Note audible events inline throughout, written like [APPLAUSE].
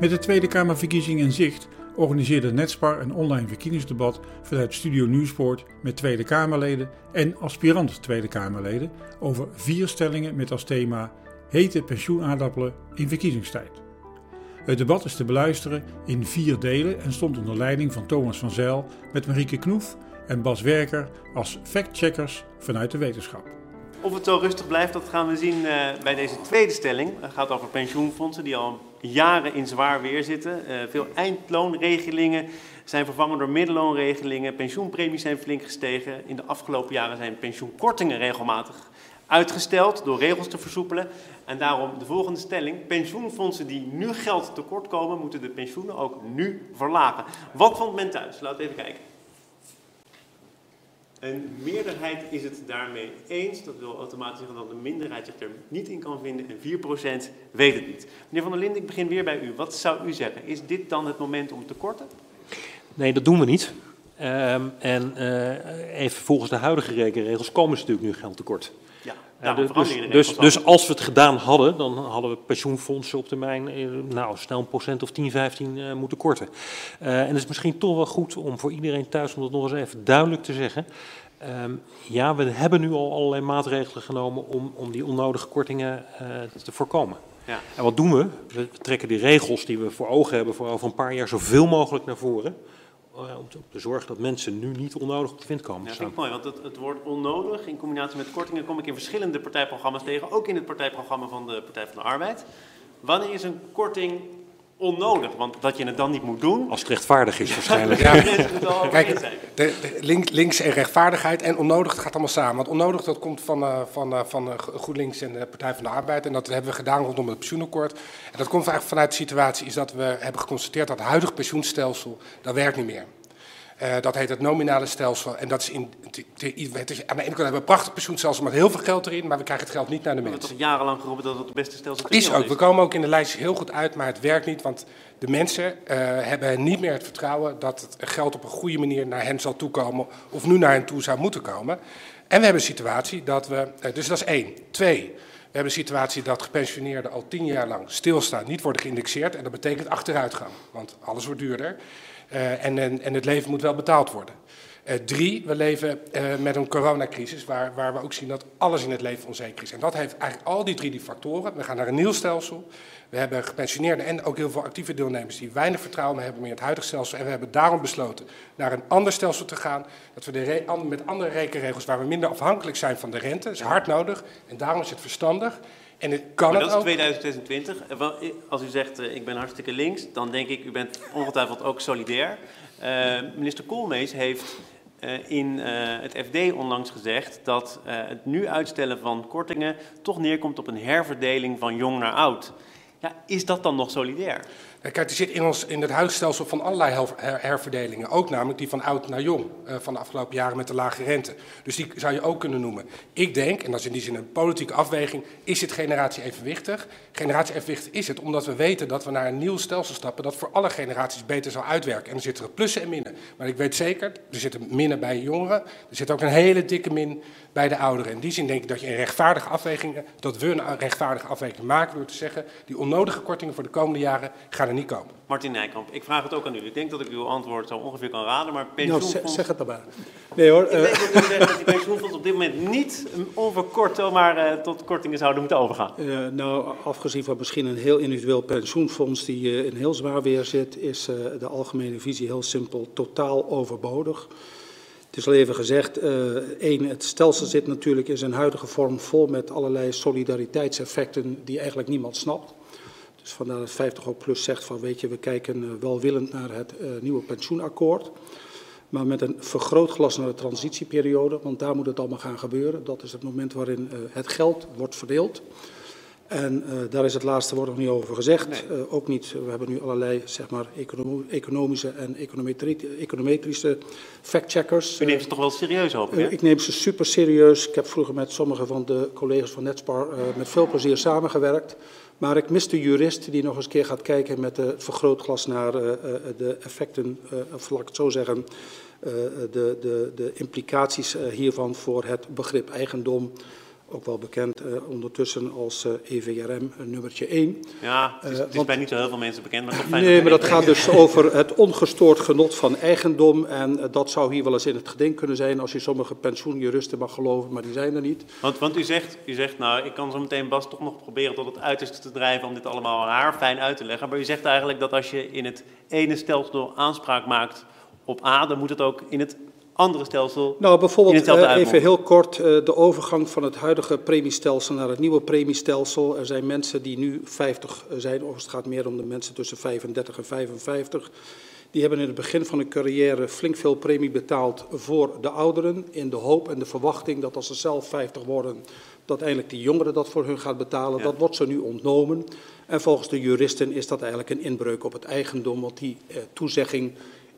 Met de Tweede Kamerverkiezing in zicht organiseerde Netspar een online verkiezingsdebat vanuit Studio Nieuwsport met Tweede Kamerleden en aspirant Tweede Kamerleden over vier stellingen met als thema hete pensioenaardappelen in verkiezingstijd. Het debat is te beluisteren in vier delen en stond onder leiding van Thomas van Zijl met Marieke Knoef en Bas Werker als factcheckers vanuit de wetenschap. Of het zo rustig blijft, dat gaan we zien uh, bij deze tweede stelling. Het gaat over pensioenfondsen die al jaren in zwaar weer zitten. Uh, veel eindloonregelingen zijn vervangen door middelloonregelingen. Pensioenpremies zijn flink gestegen. In de afgelopen jaren zijn pensioenkortingen regelmatig uitgesteld door regels te versoepelen. En daarom de volgende stelling. Pensioenfondsen die nu geld tekort komen, moeten de pensioenen ook nu verlagen. Wat vond men thuis? Laten we even kijken. Een meerderheid is het daarmee eens. Dat wil automatisch zeggen dat een minderheid zich er niet in kan vinden. En 4% weet het niet. Meneer Van der Linden, ik begin weer bij u. Wat zou u zeggen? Is dit dan het moment om te korten? Nee, dat doen we niet. Um, en uh, even volgens de huidige rekenregels komen ze natuurlijk nu geld tekort. Ja, dus, dus, dus, dus, als we het gedaan hadden, dan hadden we pensioenfondsen op termijn eh, nou, snel een procent of 10, 15 uh, moeten korten. Uh, en het is misschien toch wel goed om voor iedereen thuis om dat nog eens even duidelijk te zeggen. Um, ja, we hebben nu al allerlei maatregelen genomen om, om die onnodige kortingen te voorkomen. Ja. En wat doen we? We trekken die regels die we voor ogen hebben voor over een paar jaar zoveel mogelijk naar voren. Eh, om te, te, zorgen dat mensen nu niet onnodig op de wind komen. Ja, dat vind ik mooi, want het, het woord onnodig in combinatie met kortingen kom ik in verschillende partijprogramma's tegen, ook in het partijprogramma van de Partij van de Arbeid. Wanneer is een korting onnodig, want dat je het dan niet moet doen. Als het rechtvaardig is waarschijnlijk. ja. Kijk, de, de link, links en rechtvaardigheid en onnodig, het gaat allemaal samen. Want onnodig, dat komt van, uh, van, uh, van uh, GroenLinks en de Partij van de Arbeid. En dat hebben we gedaan rondom het pensioenakkoord. En dat komt eigenlijk vanuit de situatie is dat we hebben geconstateerd dat het huidige pensioenstelsel, dat werkt niet meer. Uh, dat heet het nominale stelsel. En dat is in, het is, aan de ene kant hebben we een prachtig pensioenstelsel met heel veel geld erin, maar we krijgen het geld niet naar de mensen. We hebben toch jarenlang geroepen dat het het beste stelsel is. Is ook. We komen ook in de lijst heel goed uit, maar het werkt niet, want de mensen uh, hebben niet meer het vertrouwen dat het geld op een goede manier naar hen zal toekomen of nu naar hen toe zou moeten komen. En we hebben een situatie dat we, uh, dus dat is één. Twee, we hebben een situatie dat gepensioneerden al tien jaar lang stilstaan, niet worden geïndexeerd. En dat betekent achteruitgang, want alles wordt duurder. Uh, en, en, en, het leven moet wel betaald worden. Uh, drie, we leven uh, met een coronacrisis waar, waar we ook zien dat alles in het leven onzeker is. En dat heeft eigenlijk al die drie die factoren. We gaan naar een nieuw stelsel. We hebben gepensioneerden en ook heel veel actieve deelnemers die weinig vertrouwen hebben meer in het huidige stelsel. En we hebben daarom besloten naar een ander stelsel te gaan. Dat we de met andere rekenregels waar we minder afhankelijk zijn van de rente. Is hard nodig en daarom is het verstandig. En het kan maar het dat is 2026. Als u zegt, ik ben hartstikke links, dan denk ik, u bent ongetwijfeld ook solidair. Uh, minister Koolmees heeft uh, in uh, het FD onlangs gezegd dat het nu uitstellen van kortingen toch neerkomt op een herverdeling van jong naar oud. Ja, is dat dan nog solidair? Kijk, er zit in, ons, in het huisstelsel van allerlei herverdelingen. Ook namelijk die van oud naar jong uh, van de afgelopen jaren met de lage rente. Dus die zou je ook kunnen noemen. Ik denk, en dat is in die zin een politieke afweging, is het generatie evenwichtig? Generatie evenwichtig is het omdat we weten dat we naar een nieuw stelsel stappen dat voor alle generaties beter zal uitwerken. En er zitten plussen en minnen. Maar ik weet zeker, er zitten minnen bij jongeren. Er zit ook een hele dikke min bij de ouderen. In die zin denk ik dat je een rechtvaardige afweging, dat we een rechtvaardige afweging maken door te zeggen, die onnodige kortingen voor de komende jaren gaan er niet komen. Martin Nijkamp, ik vraag het ook aan u. Ik denk dat ik uw antwoord zo ongeveer kan raden, maar pensioenfonds... Nou, zeg het dan maar. Nee hoor. Ik uh... denk dat u zegt dat die pensioenfonds op dit moment niet onverkort maar uh, tot kortingen zouden moeten overgaan. Uh, nou, afgezien van misschien een heel individueel pensioenfonds die in heel zwaar weer zit, is de algemene visie heel simpel totaal overbodig. Het is al even gezegd, uh, één, het stelsel zit natuurlijk in zijn huidige vorm vol met allerlei solidariteitseffecten die eigenlijk niemand snapt. Dus vandaar dat 50 ook plus zegt van weet je, we kijken uh, welwillend naar het uh, nieuwe pensioenakkoord. Maar met een vergrootglas naar de transitieperiode, want daar moet het allemaal gaan gebeuren. Dat is het moment waarin het geld wordt verdeeld. En uh, daar is het laatste woord nog niet over gezegd. Nee. Uh, ook niet, we hebben nu allerlei zeg maar, economische en econometrische factcheckers. U neemt ze toch wel serieus op? Uh, ik neem ze super serieus. Ik heb vroeger met sommige van de collega's van Netspar met veel plezier samengewerkt. Maar ik mis de jurist die nog eens keer gaat kijken met de vergrootglas naar de effecten, of laat ik het zo zeggen, de, de, de implicaties hiervan voor het begrip eigendom ook wel bekend uh, ondertussen als uh, EVRM nummertje 1. Ja, het is, het is want, bij niet zo heel veel mensen bekend, maar toch fijn. Nee, maar dat gaat [LAUGHS] dus over het ongestoord genot van eigendom. En dat zou hier wel eens in het geding kunnen zijn als je sommige pensioenjuristen mag geloven, maar die zijn er niet. Want, want u, zegt, u zegt, nou, ik kan zo meteen Bas toch nog proberen tot het uiterste te drijven om dit allemaal haar fijn uit te leggen. Maar u zegt eigenlijk dat als je in het ene stelsel aanspraak maakt op A, dan moet het ook in het andere stelsel. Nou, bijvoorbeeld uh, even heel kort uh, de overgang van het huidige premiestelsel naar het nieuwe premiestelsel. Er zijn mensen die nu 50 zijn, of het gaat meer om de mensen tussen 35 en 55. Die hebben in het begin van hun carrière flink veel premie betaald voor de ouderen. In de hoop en de verwachting dat als ze zelf 50 worden, dat eindelijk die jongeren dat voor hun gaat betalen. Ja. Dat wordt ze nu ontnomen. En volgens de juristen is dat eigenlijk een inbreuk op het eigendom, want die uh, toezegging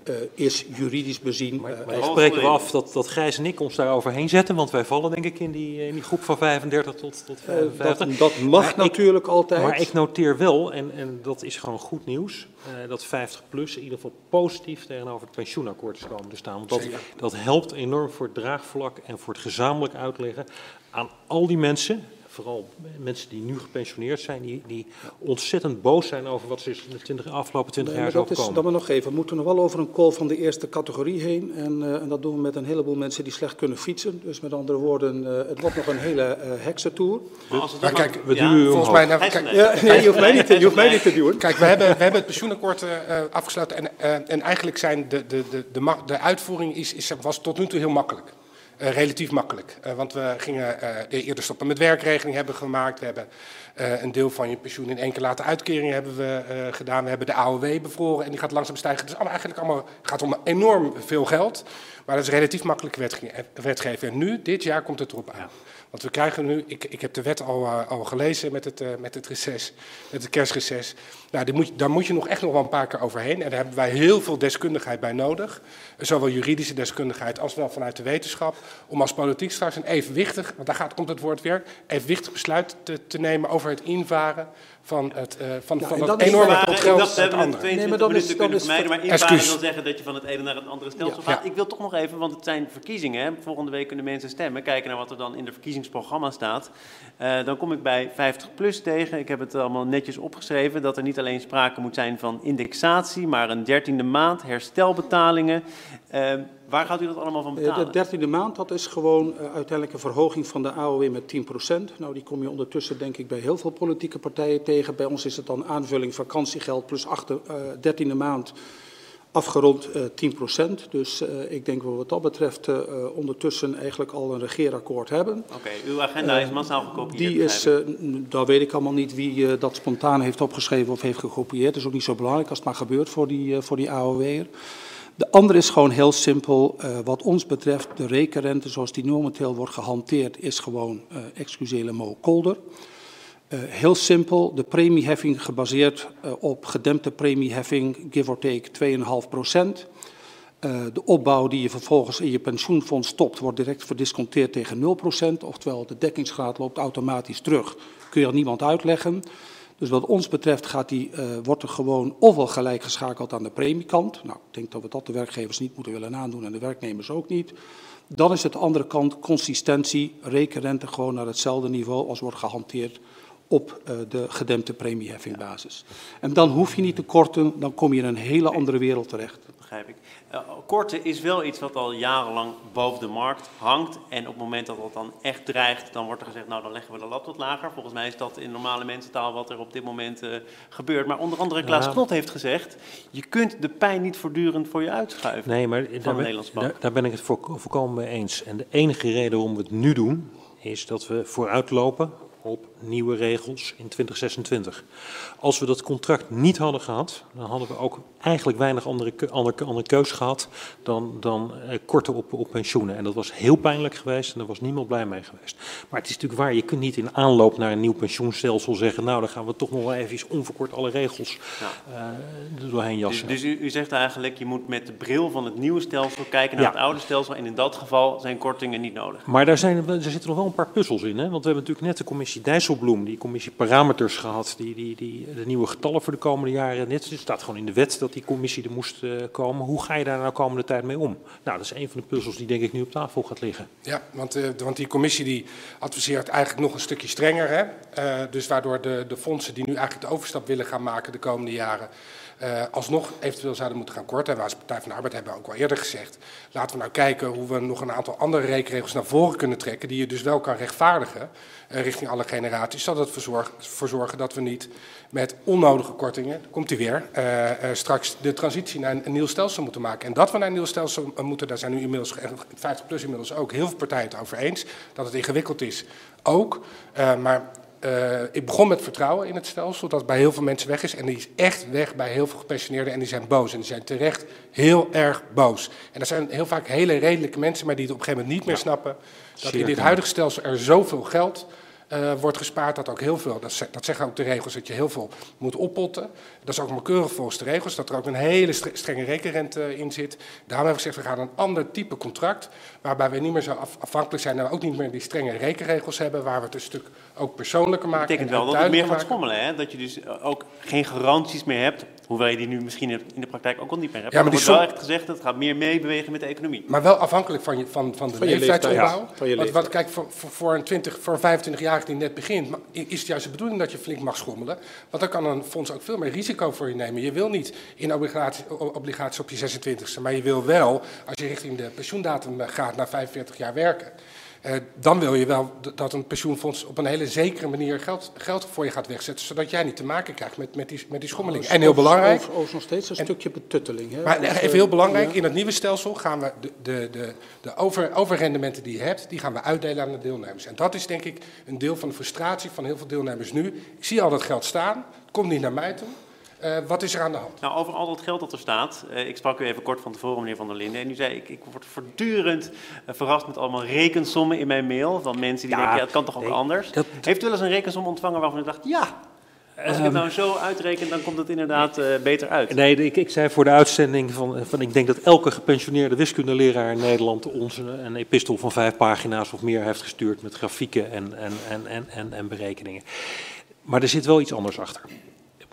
uh, is juridisch bezien. Maar, maar uh, spreken we af dat, dat Gijs en ik ons daar overheen zetten, want wij vallen denk ik in die, in die groep van 35 tot, tot 55. Uh, dat, dat, mag maar natuurlijk ik, altijd. Maar ik noteer wel, en, en dat is gewoon goed nieuws, dat 50 plus in ieder geval positief tegenover het pensioenakkoord is komen te staan. Want dat, dat helpt enorm voor het draagvlak en voor het gezamenlijk uitleggen aan al die mensen, vooral mensen die nu gepensioneerd zijn, die, die ontzettend boos zijn over wat ze de 20, afgelopen 20 nee, jaar is overkomen. Dat maar nog even. We moeten nog wel over een call van de eerste categorie heen. En, uh, en, dat doen we met een heleboel mensen die slecht kunnen fietsen. Dus met andere woorden, uh, het wordt nog een hele uh, heksentour. Maar als het maar kijk, we ja, duwen volgens mij... Nou, kijk, ja, nee, je hoeft mij niet te, je hoeft mij niet te duwen. Kijk, we hebben, we hebben het pensioenakkoord afgesloten. En, en eigenlijk zijn de, de, de, de, de uitvoering is, is, was tot nu toe heel makkelijk. Uh, relatief makkelijk. Uh, want we gingen uh, eerder stoppen met werkregeling hebben gemaakt. We hebben een deel van je pensioen in één keer laten uitkeringen hebben we gedaan. We hebben de AOW bevroren en die gaat langzaam stijgen. Dus allemaal, eigenlijk allemaal gaat om enorm veel geld. Maar dat is relatief makkelijk wetgeving. En nu, dit jaar, komt het erop aan. Want we krijgen nu, ik, ik heb de wet al, uh, al gelezen met het, uh, met het reces, met het kerstreces. Nou, die moet, daar moet je nog echt nog wel een paar keer overheen. En daar hebben wij heel veel deskundigheid bij nodig. Zowel juridische deskundigheid als wel vanuit de wetenschap. Om als politiek straks een evenwichtig, want daar gaat, komt het woord weer, evenwichtig besluit te, te nemen over het invaren van het, uh, van, Nou, van dat is enorme Maar pot ik geld dacht, we uit hebben het anderen. 22 Nee, maar minuten is- vermijden, maar invaren wil zeggen dat je van het ene naar het andere stelsel Ja. gaat. Ik wil toch nog even, want het zijn verkiezingen, hè. volgende week kunnen mensen stemmen, kijken naar wat er dan in de verkiezingsprogramma staat. Eh, dan kom ik bij 50 plus tegen, ik heb het allemaal netjes opgeschreven, dat er niet alleen sprake moet zijn van indexatie, maar een dertiende maand, herstelbetalingen. Eh, waar gaat u dat allemaal van Eh, betalen? De dertiende maand, dat is gewoon uh, uiteindelijk een verhoging van de AOW met 10%. Nou, die kom je ondertussen denk ik bij heel veel politieke partijen tegen. Bij ons is het dan aanvulling vakantiegeld plus achter, dertiende maand afgerond uh, 10%. Dus uh, ik denk wat wat dat betreft uh, ondertussen eigenlijk al een regeerakkoord hebben. Oké, okay, uw agenda is massaal gekopieerd. Die is, daar weet ik allemaal niet wie dat spontaan heeft opgeschreven of heeft gekopieerd. Dat is ook niet zo belangrijk als het maar gebeurt voor die, voor die AOW'er. De andere is gewoon heel simpel. Uh, wat ons betreft, de rekenrente zoals die momenteel wordt gehanteerd, is gewoon, uh, excusele mo, kolder. Uh, heel simpel, de premieheffing gebaseerd uh, op gedempte premieheffing, give or take 2,5 procent. Uh, de opbouw die je vervolgens in je pensioenfonds stopt, wordt direct verdisconteerd tegen 0 procent. Oftewel, de dekkingsgraad loopt automatisch terug. Kun je aan niemand uitleggen. Dus wat ons betreft gaat die, wordt er gewoon ofwel gelijk geschakeld aan de premiekant. Nou, ik denk dat we dat de werkgevers niet moeten willen aandoen en de werknemers ook niet. Dan is het de andere kant consistentie, rekenrente gewoon naar hetzelfde niveau als wordt gehanteerd op uh, de gedempte premieheffingbasis. En dan hoef je niet te korten, dan kom je in een hele andere wereld terecht. Dat begrijp ik. Uh, korten is wel iets wat al jarenlang boven de markt hangt. En op het moment dat dat dan echt dreigt, dan wordt er gezegd, nou dan leggen we de lat wat lager. Volgens mij is dat in normale mensentaal wat er op dit moment uh, gebeurt. Maar onder andere Klaas ja. Knot heeft gezegd, je kunt de pijn niet voortdurend voor je uitschuiven. Nee, maar daar ben, daar, daar ben ik het volkomen mee eens. En de enige reden waarom we het nu doen, is dat we vooruitlopen op nieuwe regels in 2026. Als we dat contract niet hadden gehad, dan hadden we ook eigenlijk weinig andere, andere, andere keus gehad dan, dan eh, korten op, op pensioenen. En dat was heel pijnlijk geweest en daar was niemand blij mee geweest. Maar het is natuurlijk waar, je kunt niet in aanloop naar een nieuw pensioenstelsel zeggen, nou dan gaan we toch nog wel even onverkort alle regels ja. uh, er doorheen jassen. Dus, dus u, u, zegt eigenlijk, je moet met de bril van het nieuwe stelsel kijken naar ja. het oude stelsel en in dat geval zijn kortingen niet nodig. Maar daar, zijn, er zitten nog wel een paar puzzels in, hè? want we hebben natuurlijk net de commissie Dijssel Die commissie parameters gehad, die, die, die, de nieuwe getallen voor de komende jaren. Het staat gewoon in de wet dat die commissie er moest uh, komen. Hoe ga je daar nou komende tijd mee om? Nou, dat is een van de puzzels die denk ik nu op tafel gaat liggen. Ja, want, uh, want die commissie die adviseert eigenlijk nog een stukje strenger. Hè? Uh, dus waardoor de, de fondsen die nu eigenlijk de overstap willen gaan maken de komende jaren uh, alsnog eventueel zouden moeten gaan korten. En wij als Partij van de Arbeid hebben ook al eerder gezegd, laten we nou kijken hoe we nog een aantal andere rekenregels naar voren kunnen trekken, die je dus wel kan rechtvaardigen uh, richting alle generaties, zodat we ervoor zorgen dat we niet met onnodige kortingen, komt hij weer, uh, straks de transitie naar een, een, nieuw stelsel moeten maken. En dat we naar een nieuw stelsel moeten, daar zijn nu inmiddels, 50 plus inmiddels ook, heel veel partijen het over eens, dat het ingewikkeld is ook. maar uh, ik begon met vertrouwen in het stelsel, dat bij heel veel mensen weg is. En die is echt weg bij heel veel gepensioneerden en die zijn boos. En die zijn terecht heel erg boos. En dat zijn heel vaak hele redelijke mensen, maar die het op een gegeven moment niet meer snappen. Dat in dit huidige stelsel er zoveel geld uh, wordt gespaard. Dat ook heel veel, dat, dat, zeggen ook de regels, dat je heel veel moet oppotten. Dat is ook maar keurig volgens de regels, dat er ook een hele strenge rekenrente in zit. Daarom hebben we gezegd, we gaan een ander type contract, waarbij we niet meer zo afhankelijk zijn en ook niet meer die strenge rekenregels hebben, waar we het een stuk ook persoonlijker maken. Dat betekent wel dat het meer gaat schommelen, hè? dat je dus ook geen garanties meer hebt Hoewel je die nu misschien in de praktijk ook al niet meer hebt. Ja, maar die wordt wel echt gezegd, het gaat meer meebewegen met de economie. Maar wel afhankelijk van, je, van, van de van leeftijdsopbouw. Ja, want, wat, kijk, voor, voor, een 20, voor een 25-jarige die net begint, is het juist de bedoeling dat je flink mag schommelen. Want dan kan een fonds ook veel meer risico voor je nemen. Je wil niet in obligaties, op je 26e, maar je wil wel, als je richting de pensioendatum gaat, naar 45 jaar werken. Uh, dan wil je wel dat een pensioenfonds op een hele zekere manier geld, geld voor je gaat wegzetten, zodat jij niet te maken krijgt met, met, die, met die schommeling. en heel belangrijk. Overigens nog steeds een en, stukje betutteling. Hè? Maar even heel belangrijk, in het nieuwe stelsel gaan we de, de, de, de over, overrendementen die je hebt, die gaan we uitdelen aan de deelnemers. En dat is denk ik een deel van de frustratie van heel veel deelnemers nu. Ik zie al dat geld staan, het komt niet naar mij toe. Uh, wat is er aan de hand? Nou, over al dat geld dat er staat. Uh, ik sprak u even kort van tevoren, meneer Van der Linden. En u zei, ik, ik word voortdurend uh, verrast met allemaal rekensommen in mijn mail. Van mensen die ja, denken, ja, het kan toch ook nee, anders. Dat... Heeft u wel eens een rekensom ontvangen waarvan u dacht, ja, als ik het nou zo uitreken, dan komt het inderdaad uh, beter uit. Nee, ik, ik, zei voor de uitzending van, van, ik denk dat elke gepensioneerde wiskundeleraar in Nederland ons een, een epistel van vijf pagina's of meer heeft gestuurd met grafieken en, en, en, en, en berekeningen. Maar er zit wel iets anders achter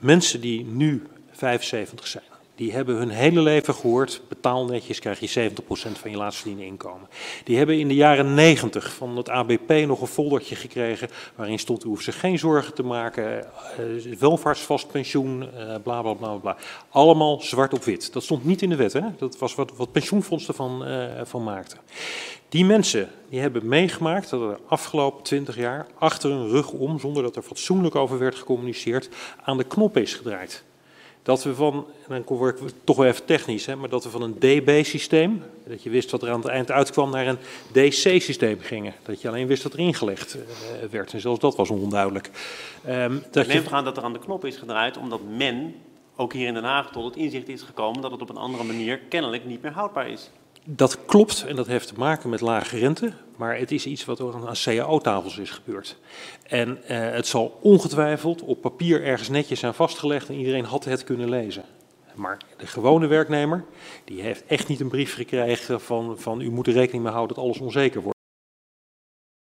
mensen die nu 75 zijn, die hebben hun hele leven gehoord, betaal netjes, krijg je 70% van je laatst verdiende inkomen. Die hebben in de jaren 90 van het ABP nog een foldertje gekregen waarin stond, u hoeft zich geen zorgen te maken, uh, welvaartsvast pensioen, uh, bla, bla bla bla Allemaal zwart op wit. Dat stond niet in de wet, hè? dat was wat, wat pensioenfonds ervan uh, van maakten. Die mensen die hebben meegemaakt dat er de afgelopen 20 jaar achter hun rug om, zonder dat er fatsoenlijk over werd gecommuniceerd, aan de knop is gedraaid. Dat we van, en dan word ik toch wel even technisch, hè, maar dat we van een DB-systeem, dat je wist wat er aan het eind uitkwam, naar een DC-systeem gingen. Dat je alleen wist wat er ingelegd uh, werd. En zelfs dat was onduidelijk. Um, dat ik neem je... aan dat er aan de knop is gedraaid, omdat men, ook hier in Den Haag, tot het inzicht is gekomen dat het op een andere manier kennelijk niet meer houdbaar is. Dat klopt en dat heeft te maken met lage rente, maar het is iets wat aan cao-tafels is gebeurd. En uh, het zal ongetwijfeld op papier ergens netjes zijn vastgelegd en iedereen had het kunnen lezen. Maar de gewone werknemer, die heeft echt niet een brief gekregen van, van u moet er rekening mee houden dat alles onzeker wordt.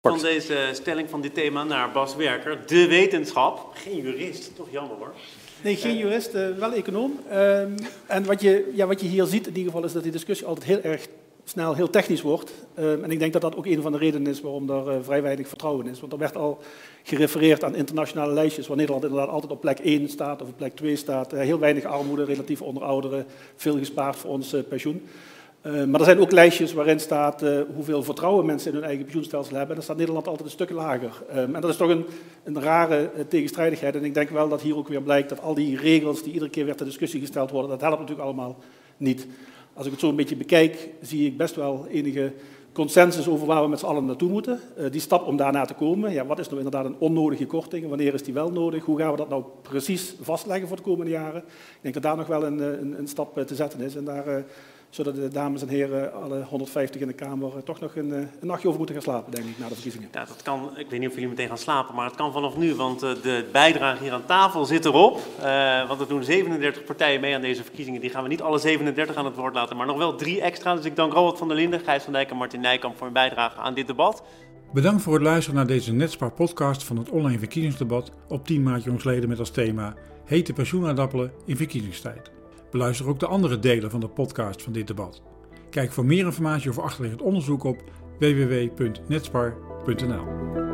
Van deze stelling van dit thema naar Bas Werker, de wetenschap. Geen jurist, toch jammer hoor. Nee, geen jurist, uh, wel econoom. Um, en wat je, ja, wat je hier ziet in ieder geval is dat die discussie altijd heel erg snel heel technisch wordt. Um, en ik denk dat dat ook een van de redenen is waarom er uh, vrij weinig vertrouwen is. Want er werd al gerefereerd aan internationale lijstjes, waar Nederland inderdaad altijd op plek 1 staat of op plek 2 staat. Uh, heel weinig armoede, relatief onder ouderen, veel gespaard voor ons pensioen. Uh, maar er zijn ook lijstjes waarin staat hoeveel vertrouwen mensen in hun eigen pensioenstelsel hebben. En dan staat Nederland altijd een stuk lager. Um, en dat is toch een, een rare tegenstrijdigheid. En ik denk wel dat hier ook weer blijkt dat al die regels die iedere keer weer ter discussie gesteld worden, dat helpt natuurlijk allemaal niet. Als ik het zo een beetje bekijk, zie ik best wel enige consensus over waar we met z'n allen naartoe moeten. die stap om daarna te komen, ja, wat is nou inderdaad een onnodige korting? Wanneer is die wel nodig? Hoe gaan we dat nou precies vastleggen voor de komende jaren? Ik denk dat daar nog wel een, een, een stap te zetten is. En daar zodat de dames en heren, alle 150 in de Kamer, eh, toch nog een, eh, een nachtje over moeten gaan slapen, denk ik, na de verkiezingen. Ja, dat kan, ik weet niet of jullie meteen gaan slapen, maar het kan vanaf nu, want eh, de bijdrage hier aan tafel zit erop. Uh, want er doen 37 partijen mee aan deze verkiezingen. Die gaan we niet alle 37 aan het woord laten, maar nog wel drie extra. Dus ik dank Robert van der Linden, Gijs van Dijk en Martin Nijkamp voor hun bijdrage aan dit debat. Bedankt voor het luisteren naar deze Netspar podcast van het online verkiezingsdebat op 10 maart jongsleden met als thema Hete pensioenaardappelen in verkiezingstijd. Beluister ook de andere delen van de podcast van dit debat. Kijk voor meer informatie over achterliggend onderzoek op www.netspar.nl.